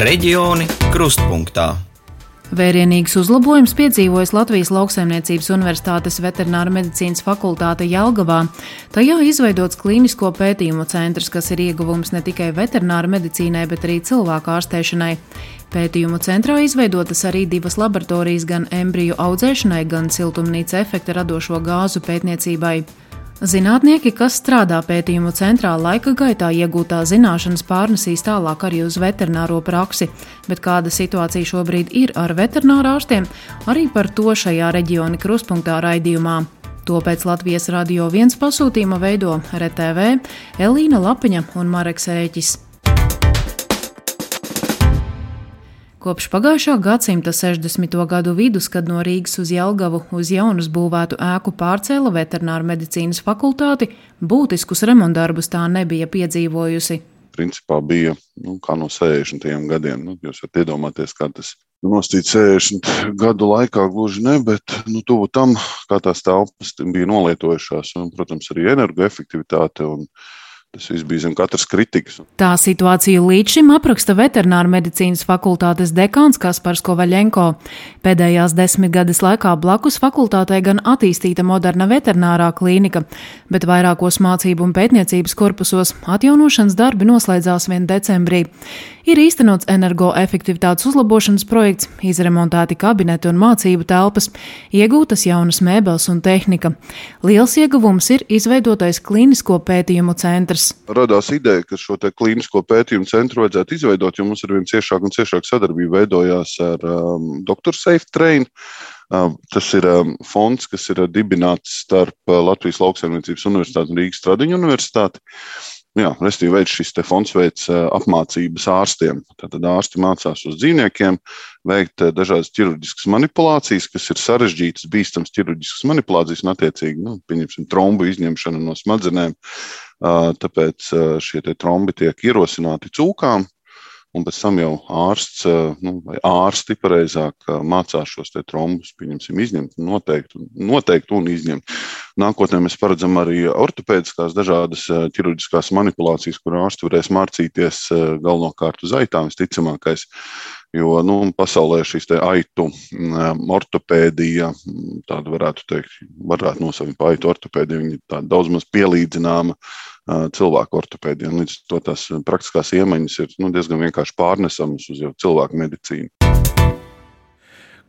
Reģioni krustpunktā. Vērienīgs uzlabojums piedzīvojas Latvijas Lauksaimniecības Universitātes veterināra medicīnas fakultāte Jelgavā. Tajā izveidots klīnisko pētījumu centrs, kas ir ieguvums ne tikai veterināra medicīnai, bet arī cilvēku ārstēšanai. Pētījumu centrā izveidotas arī divas laboratorijas gan embriju audzēšanai, gan siltumnīca efekta radošo gāzu pētniecībai. Zinātnieki, kas strādā pētījumu centrā, laika gaitā iegūtā zināšanas pārnesīs tālāk arī uz veterināro praksi, bet kāda situācija šobrīd ir ar veterinārārstiem, arī par to šajā reģiona kruspunktā raidījumā. To pēc Latvijas radio viens pasūtījuma veido RTV Elīna Lapiņa un Mareks Ēķis. Kopš pagājušā gadsimta 60. gadu vidus, kad no Rīgas uz Jelgavu uz jaunas būvētu ēku pārcēla veterināra medicīnas fakultāti, būtiskus remontdarbus tā nebija piedzīvojusi. Principā bija nu, kā no 60. gadiem. Nu, jūs varat iedomāties, kā tas nostīt 60 gadu laikā, gluži ne, bet nu, tuvu tam, kā tās telpas bija nolietojušās, un, protams, arī energoefektivitāte un Tas viss bija zem katras kritikas. Tā situāciju līdz šim apraksta veterināra medicīnas fakultātes dekāns Kaspars Kovaļenko. Pēdējās desmitgades laikā blakus fakultātei gan attīstīta moderna veterinārā klīnika, bet vairākos mācību un pētniecības korpusos atjaunošanas darbi noslēdzās vien decembrī. Ir īstenots energoefektivitātes uzlabošanas projekts, izremontēti kabineti un mācību telpas, iegūtas jaunas mēbeles un tehnika. Liels ieguvums ir izveidotais klīnisko pētījumu centrs. Radās ideja, ka šo klīnisko pētījumu centru vajadzētu izveidot, jo mums ar vien ciešāk un ciešāk sadarbība veidojās ar um, Dr. Safe Train. Um, tas ir um, fonds, kas ir dibināts starp uh, Latvijas Lauksaimniecības Universitāti un Rīgas Tradiņu Universitāti. Jā, restīvi veids šis fonds veids apmācības ārstiem. Tātad ārsti mācās uz dzīvniekiem, veikt dažādas ķirurģiskas manipulācijas, kas ir sarežģītas, bīstamas ķirurģiskas manipulācijas un, attiecīgi, nu, pieņemsim, trombu izņemšana no smadzenēm. Tāpēc šie trombi tiek ierosināti cūkām, un pēc tam jau ārsts eh, nu, vai ārsti pareizāk eh, mācās šos trombus, izņemt, noteikt, noteikt un izņemt. Nākotnē mēs paredzam arī ortopēdiskās dažādas eh, ķirurģiskās manipulācijas, kur ārsti varēs mācīties galvenokārt uz aitām, visticamākais. Jo nu, pasaulē šīs aitu mm, ortopēdija, mm, tāda varētu teikt, varētu nosaukt par aitu ortopēdiju, viņa ir daudz maz pielīdzināma cilvēku ortopēdiem. Līdz ar to tās praktiskās iemaņas ir nu, diezgan vienkārši pārnesamas uz cilvēku medicīnu.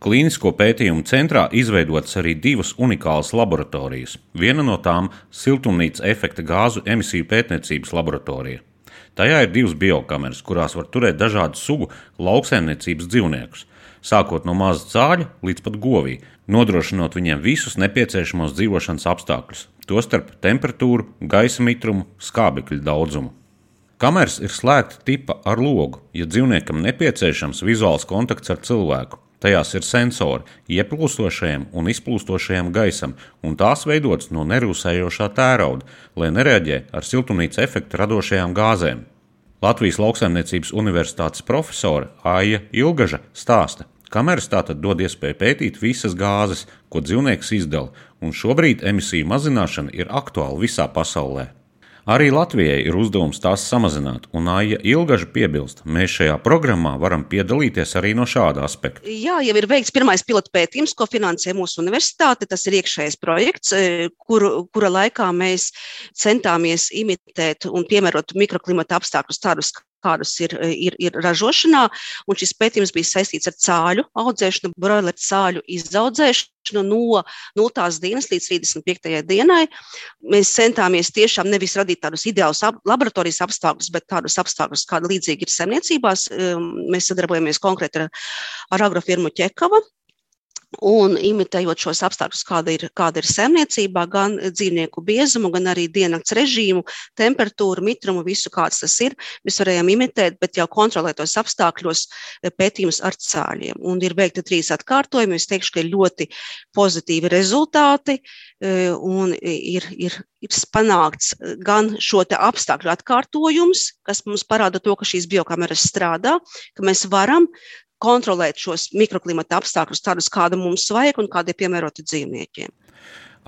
Klinisko pētījumu centrā izveidotas arī divas unikālas laboratorijas. Viena no tām - siltumnīca efekta gāzu emisiju pētniecības laboratorija. Tajā ir divas biokameras, kurās var turēt dažādu sugu lauksaimniecības dzīvniekus, sākot no maza cāļa līdz pat govī, nodrošinot viņiem visus nepieciešamos dzīvošanas apstākļus, tostarp temperatūru, gaisa mitrumu, skābekļa daudzumu. Kameras ir slēgta tipa ar logu, ja dzīvniekam nepieciešams vizuāls kontakts ar cilvēku. Tajās ir sensori ieplūstošajam un izplūstošajam gaisam, un tās veidotas no nerūsējošā tērauda, lai nereaģē ar siltumnīca efektu radošajām gāzēm. Latvijas Lauksaimniecības Universitātes profesore Aija Ilgaža stāsta, Kameras tātad dod iespēju pētīt visas gāzes, ko dzīvnieks izdala, un šobrīd emisiju mazināšana ir aktuāla visā pasaulē. Arī Latvijai ir uzdevums tās samazināt, un Aija Ilgaža piebilst, mēs šajā programmā varam piedalīties arī no šāda aspekta. Jā, jau ir veikts pirmais pilotu pētījums, ko finansē mūsu universitāte. Tas ir iekšējais projekts, e, kur, kura laikā mēs centāmies imitēt un piemērot mikroklimata apstākļus tādus, kādas ir, ir, ir ražošanā. Un šis pētījums bija saistīts ar cāļu audzēšanu, broileru cāļu izaudzēšanu no 0. dienas līdz 35. dienai. Mēs centāmies tiešām nevis radīt tādus ideālus ap, laboratorijas apstākļus, bet tādus apstākļus, kādi līdzīgi ir saimniecībās. Mēs sadarbojamies konkrēti ar, ar agrofirmu Ķekava un imitējot šos apstākļus, kāda ir, kāda ir saimniecībā, gan dzīvnieku biezumu, gan arī diennakts režīmu, temperatūru, mitrumu, visu kāds tas ir. Mēs varējām imitēt, bet jau kontrolētos apstākļos e, pētījumus ar cāļiem. Un ir veikti trīs atkārtojumi. Es teikšu, ka ir ļoti pozitīvi rezultāti e, un ir, ir, ir panākts gan šo apstākļu atkārtojums, kas mums parāda to, ka šīs biokameras strādā, ka mēs varam kontrolēt šos mikroklimata apstākļus, tādus, kāda mums vajag un kādi ir piemēroti dzīvniekiem.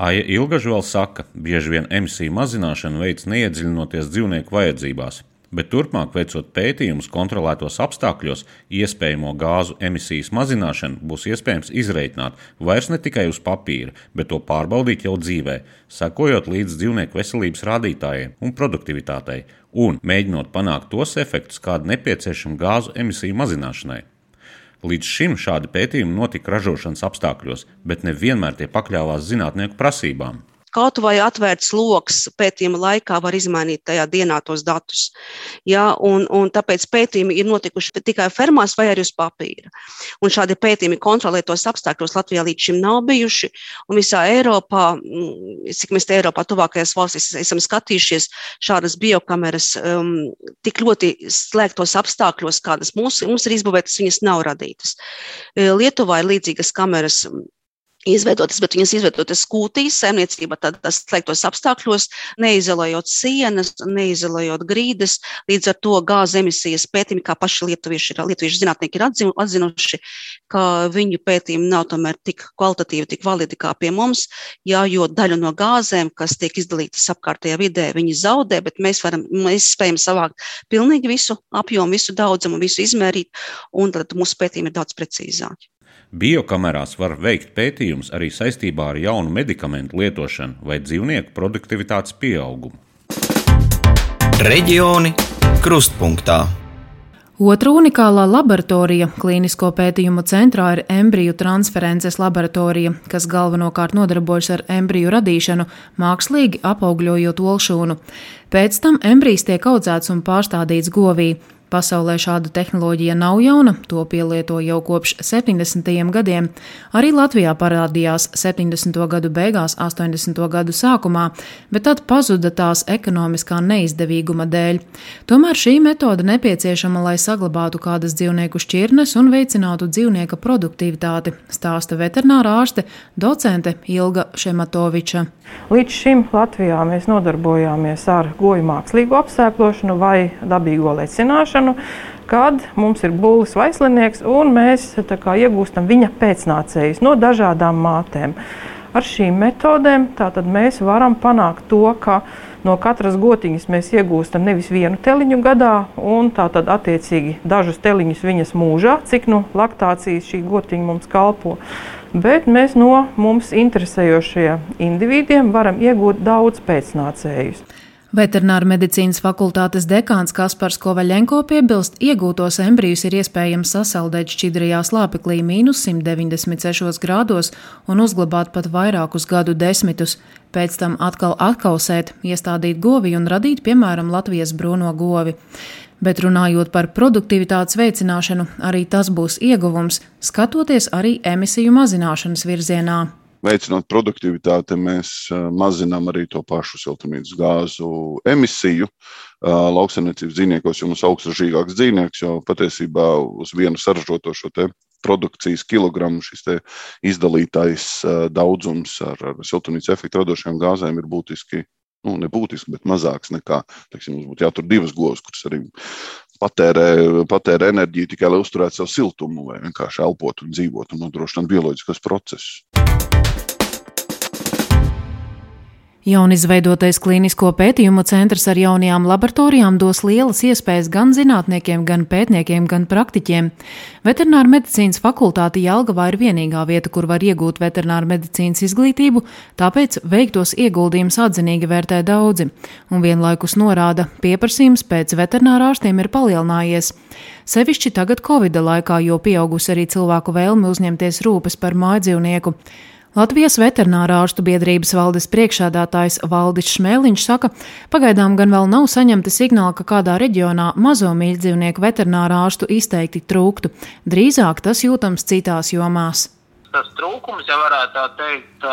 Aija Ilgažs vēl saka, bieži vien emisiju mazināšanu veids neiedziļinoties dzīvnieku vajadzībās. bet turpmāk veicot pētījumus kontrolētos apstākļos, iespējamo gāzu emisijas mazināšanu būs iespējams izreikināt vairs ne tikai uz papīra, bet to pārbaudīt jau dzīvē, sekojot līdz dzīvnieku veselības rādītājiem un produktivitātei un mēģinot panākt tos efektus, kādi nepieciešami gāzu emisiju mazināšanai. Līdz šim šādi pētījumi notika ražošanas apstākļos, bet nevienmēr tie pakļāvās zinātnieku prasībām. Kaut vai atvērts lokus pētījuma laikā var izmainīt tajā dienā tos datus. Ja, un, un tāpēc pētījumi ir notikuši tikai fermās vai arī uz papīra. Un šādi pētījumi kontrolētos apstākļos Latvijā līdz šim nav bijuši. Un visā Eiropā, mm, cik mēs te Eiropā tuvākajās valstīs esam skatījušies, šādas biokameras um, tik ļoti slēgtos apstākļos, kādas mums, mums ir izbūvētas, viņas nav radītas. Lietuvā ir līdzīgas kameras izveidotas, bet viņas izveidotas skūtīs, saimniecība tādos slēgtos apstākļos, neizolējot sienas, neizolējot grīdas. Līdz ar to gāzes emisijas pētījumi, kā paši lietuvieši, ir, lietuvieši zinātnieki ir atzinuši, ka viņu pētījumi nav tomēr tik kvalitatīvi, tik validi kā pie mums, jā, jo daļu no gāzēm, kas tiek izdalītas apkārtējā vidē, viņi zaudē, bet mēs, varam, mēs spējam savākt pilnīgi visu apjomu, visu daudzumu, visu izmērīt, un tad mūsu pētījumi ir daudz precīzāki. Biokamerās var veikt pētījumus arī saistībā ar jaunu medikamentu lietošanu vai dzīvnieku produktivitātes pieaugumu. Reģioni krustpunktā. Otra unikālā laboratorija klīnisko pētījumu centrā ir embriju transferences laboratorija, kas galvenokārt nodarbojas ar embriju radīšanu, mākslīgi apaugļojot olšūnu. Pēc tam embrijs tiek audzēts un pārstādīts govī. Pasaulē šāda tehnoloģija nav jauna, to pielieto jau kopš 70. gadiem. Arī Latvijā parādījās 70. gadu beigās, 80. gadu sākumā, bet tad pazuda tās ekonomiskā neizdevīguma dēļ. Tomēr šī metode nepieciešama, lai saglabātu kādas dzīvnieku šķirnes un veicinātu dzīvnieka produktivitāti, stāsta veterinārā ārste docente Ilga Šematoviča. Līdz šim Latvijā mēs nodarbojāmies ar goju mākslīgo apsēklošanu vai dabīgo lecināšanu, kad mums ir būlis vaislinieks un mēs kā, iegūstam viņa pēcnācējus no dažādām mātēm. Ar šīm metodēm mēs varam panākt to, ka no katras gotiņas mēs iegūstam nevis vienu teliņu gadā, un tātad attiecīgi dažus teliņus viņas mūžā, cik nu laktācijas šī gotiņa mums kalpo bet mēs no mums interesējošajiem individiem varam iegūt daudz pēcnācējus. Veterināra medicīnas fakultātes dekāns Kaspars Kovaļenko piebilst, iegūtos embrijus ir iespējams sasaldēt šķidrajā slāpeklī mīnus 196 grādos un uzglabāt pat vairākus gadu desmitus, pēc tam atkal atkausēt, iestādīt govi un radīt, piemēram, Latvijas brūno govi. Bet runājot par produktivitātes veicināšanu, arī tas būs ieguvums, skatoties arī emisiju mazināšanas virzienā. Veicinot produktivitāti, mēs mazinām arī to pašu siltumnīcas gāzu emisiju lauksaimniecības dzīvniekos, jo mums ir augstsražīgāks dzīvnieks, jo patiesībā uz vienu saražoto šo produkcijas kilogramu šis izdalītais daudzums ar, ar siltumnīcas efektu radošajām gāzēm ir būtiski nu, nebūtiski, bet mazāks nekā, teiksim, mums būtu jātur divas govs, kuras arī patērē, patērē enerģiju tikai lai uzturētu savu siltumu vai vienkārši elpotu un dzīvotu un nodrošinātu bioloģiskos procesus. Jaunizveidotais klīnisko pētījumu centrs ar jaunajām laboratorijām dos lielas iespējas gan zinātniekiem, gan pētniekiem, gan praktiķiem. Veterināra medicīnas fakultāte Jelgavā ir vienīgā vieta, kur var iegūt veterināra medicīnas izglītību, tāpēc veiktos ieguldījumus atzinīgi vērtē daudzi, un vienlaikus norāda, pieprasījums pēc veterinārā ārstiem ir palielinājies. Sevišķi tagad Covid laikā, jo pieaugusi arī cilvēku vēlme uzņemties rūpes par mājdzīvnieku. Latvijas veterinārā ārstu biedrības valdes priekšādātājs Valdis Šmēliņš saka, pagaidām gan vēl nav saņemta signāla, ka kādā reģionā mazo mīļdzīvnieku veterinārā ārstu izteikti trūktu. Drīzāk tas jūtams citās jomās. Tas trūkums, ja varētu tā teikt,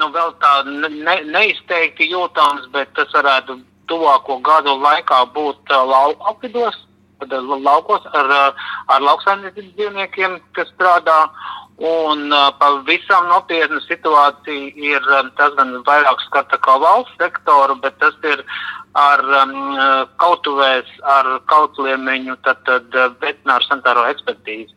nu vēl tā ne, neizteikti jūtams, bet tas varētu tuvāko gadu laikā būt lauku apvidos, laukos ar, ar lauksaimniecības dzīvniekiem, kas strādā. Un uh, pavisam nopietna situācija ir um, tas gan vairāk skata kā valsts sektoru, bet tas ir ar um, kautuvēs, ar kautliemeņu, tad, tad veterināru sanitāro ekspertīzi.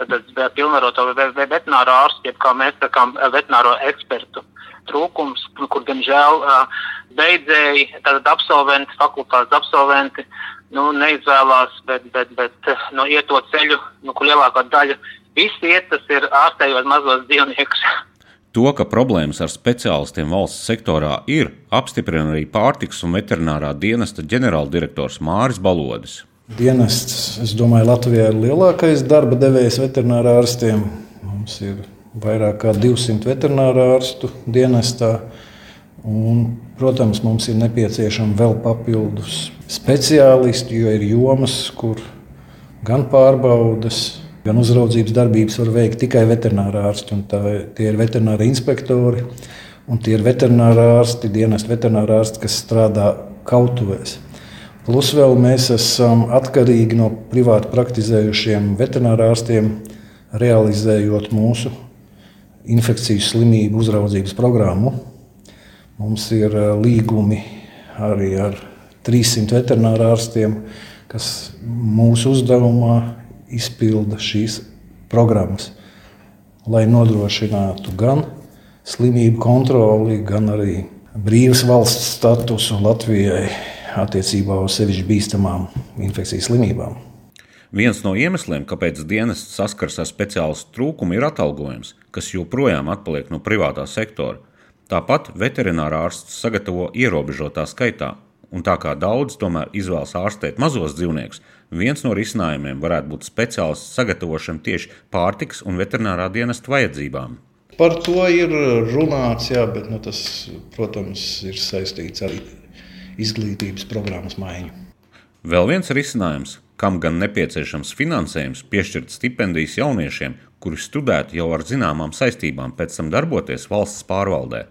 Tad, tad pilnvaroto veterināro ārstu, jeb kā mēs sakām, veterināro ekspertu trūkums, kur, diemžēl, uh, beidzēji, tātad absolventi, fakultātes absolventi nu, neizvēlās, bet, bet, bet nu, iet to ceļu, nu, kur lielākā daļa visi iet, tas ir ārstējot mazos dzīvniekus. To, ka problēmas ar speciālistiem valsts sektorā ir, apstiprina arī pārtiks un veterinārā dienesta ģenerāldirektors Māris Balodis. Dienests, es domāju, Latvijā ir lielākais darba devējs veterinārā ārstiem. Mums ir vairāk kā 200 veterinārā ārstu dienestā. Un, protams, mums ir nepieciešama vēl papildus speciālisti, jo ir jomas, kur gan pārbaudas, gan uzraudzības darbības var veikt tikai veterinārā ārsti. Tā, tie ir veterināri inspektori un tie ir veterinārā ārsti, dienesta veterinārā ārsti, kas strādā kautuvēs. Plus vēl mēs esam atkarīgi no privāti praktizējušiem veterinārārstiem, realizējot mūsu infekcijas slimību uzraudzības programmu. Mums ir eh, līgumi arī ar 300 veterinārārstiem, kas mūsu uzdevumā izpilda šīs programmas, lai nodrošinātu gan slimību kontroli, gan arī brīvas valsts statusu Latvijai attiecībā uz sevišķi bīstamām infekcijas slimībām. Viens no iemesliem, kāpēc dienas saskars ar speciālistu trūkumu, ir atalgojums, kas joprojām atpaliek no privātā sektora. Tāpat veterinārā ārsts sagatavo ierobežotā skaitā, un tā kā daudz tomēr izvēlas ārstēt mazos dzīvniekus, viens no risinājumiem varētu būt speciālists sagatavošana tieši pārtiks un veterinārā dienesta vajadzībām. Par to ir runāts, jā, bet nu, tas, protams, ir saistīts ar izglītības programmas maiņu. Vēl viens risinājums, kam gan nepieciešams finansējums, piešķirt stipendijas jauniešiem, kuri studētu jau ar zināmām saistībām, pēc tam darboties valsts pārvaldē.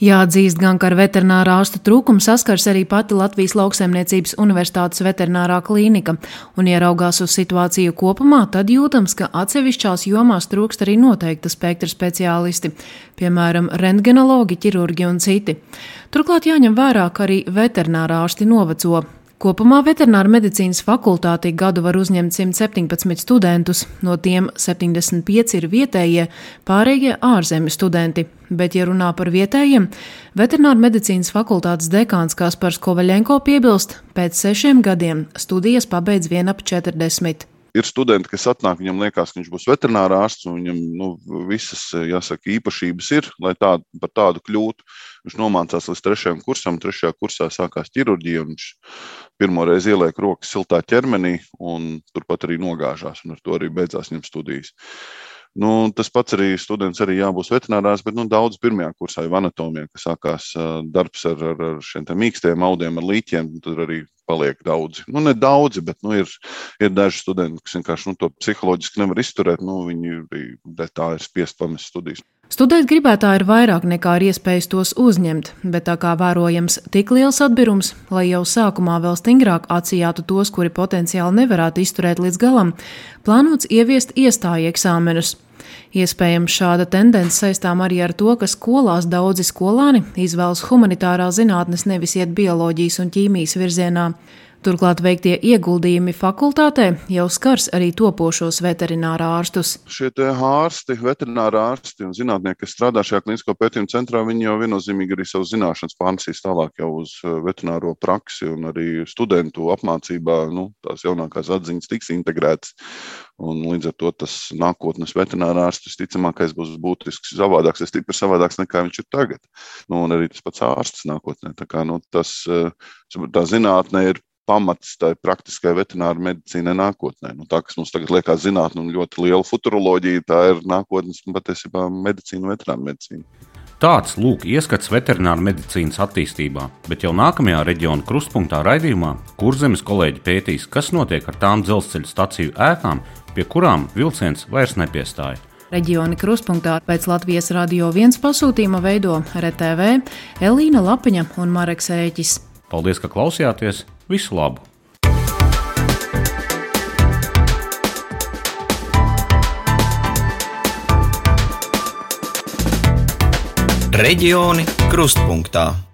Jāatzīst gan, ka ar veterinārā ārstu trūkumu saskars arī pati Latvijas lauksaimniecības universitātes veterinārā klīnika, un ieraugās uz situāciju kopumā, tad jūtams, ka atsevišķās jomās trūkst arī noteikta spektra speciālisti, piemēram, rentgenologi, ķirurgi un citi. Turklāt jāņem vērā, ka arī veterinārā ārsti noveco. Kopumā veterināra medicīnas fakultātī gadu var uzņemt 117 studentus, no tiem 75 ir vietējie, pārējie ārzemju studenti. Bet, ja runā par vietējiem, veterināra medicīnas fakultātes dekāns Kaspars Kovaļenko piebilst, pēc sešiem gadiem studijas pabeidz vien ap 40. Ir studenti, kas atnāk, viņam liekas, ka viņš būs veterinārārsts, un viņam nu, visas jāsaka, īpašības ir, lai tādu, par tādu kļūtu. Viņš nomācās līdz trešajam kursam, trešajā kursā sākās ķirurģija, viņš pirmo reizi ieliek rokas siltā ķermenī, un turpat arī nogāžās, un ar to arī beidzās viņam studijas. Nu, tas pats arī students arī jābūt veterinārās, bet nu, daudz pirmajā kursā jau anatomijā, kas sākās darbs ar, ar, ar šiem mīkstiem audiem, ar līķiem, tur arī paliek daudzi. Nu, ne daudzi, bet nu, ir, ir daži studenti, kas vienkārši nu, to psiholoģiski nevar izturēt. Nu, viņi arī tā ir spiest pamest studijas. Studēt gribētāji ir vairāk nekā ir iespējas tos uzņemt, bet tā kā vērojams tik liels atbirums, lai jau sākumā vēl stingrāk atsijātu tos, kuri potenciāli nevarētu izturēt līdz galam, plānots ieviest iestāju eksāmenus. Iespējams, šāda tendence saistām arī ar to, ka skolās daudzi skolāni izvēlas humanitārā zinātnes, nevis iet bioloģijas un ķīmijas virzienā. Turklāt veiktie ieguldījumi fakultātē jau skars arī topošos veterinārā ārstus. Šie ārsti, veterinārā ārsti un zinātnieki, kas strādā šajā kliniskā pētījuma centrā, viņi jau viennozīmīgi arī savas zināšanas pārnesīs tālāk jau uz eh, veterināro praksi un arī studentu apmācībā. Nu, tās jaunākās atziņas tiks integrētas. Un līdz ar to tas nākotnes veterinārārsts visticamākais būs būtiski savādāks, stipri savādāks nekā viņš ir tagad. Nu, un arī tas pats ārsts nākotnē. Tā, kā, nu, tas, eh, tā zinātnē ir pamats tai praktiskai veterinārai medicīnai nākotnē. Nu, tā, kas mums tagad liekas zinātnē, un ļoti liela futuroloģija, tā ir nākotnes patiesībā medicīna veterināra medicīna. Tāds lūk ieskats veterināra medicīnas attīstībā, bet jau nākamajā reģiona krustpunktā raidījumā Kurzemes kolēģi pētīs, kas notiek ar tām dzelzceļa staciju ēkām, pie kurām vilciens vairs nepiestāja. Reģiona krustpunktā pēc Latvijas radio viens pasūtījuma veido RTV, Elīna Lapiņa un Mareks Ēķis. Paldies, ka klausījāties! Visu labu! Reģioni krustpunktā.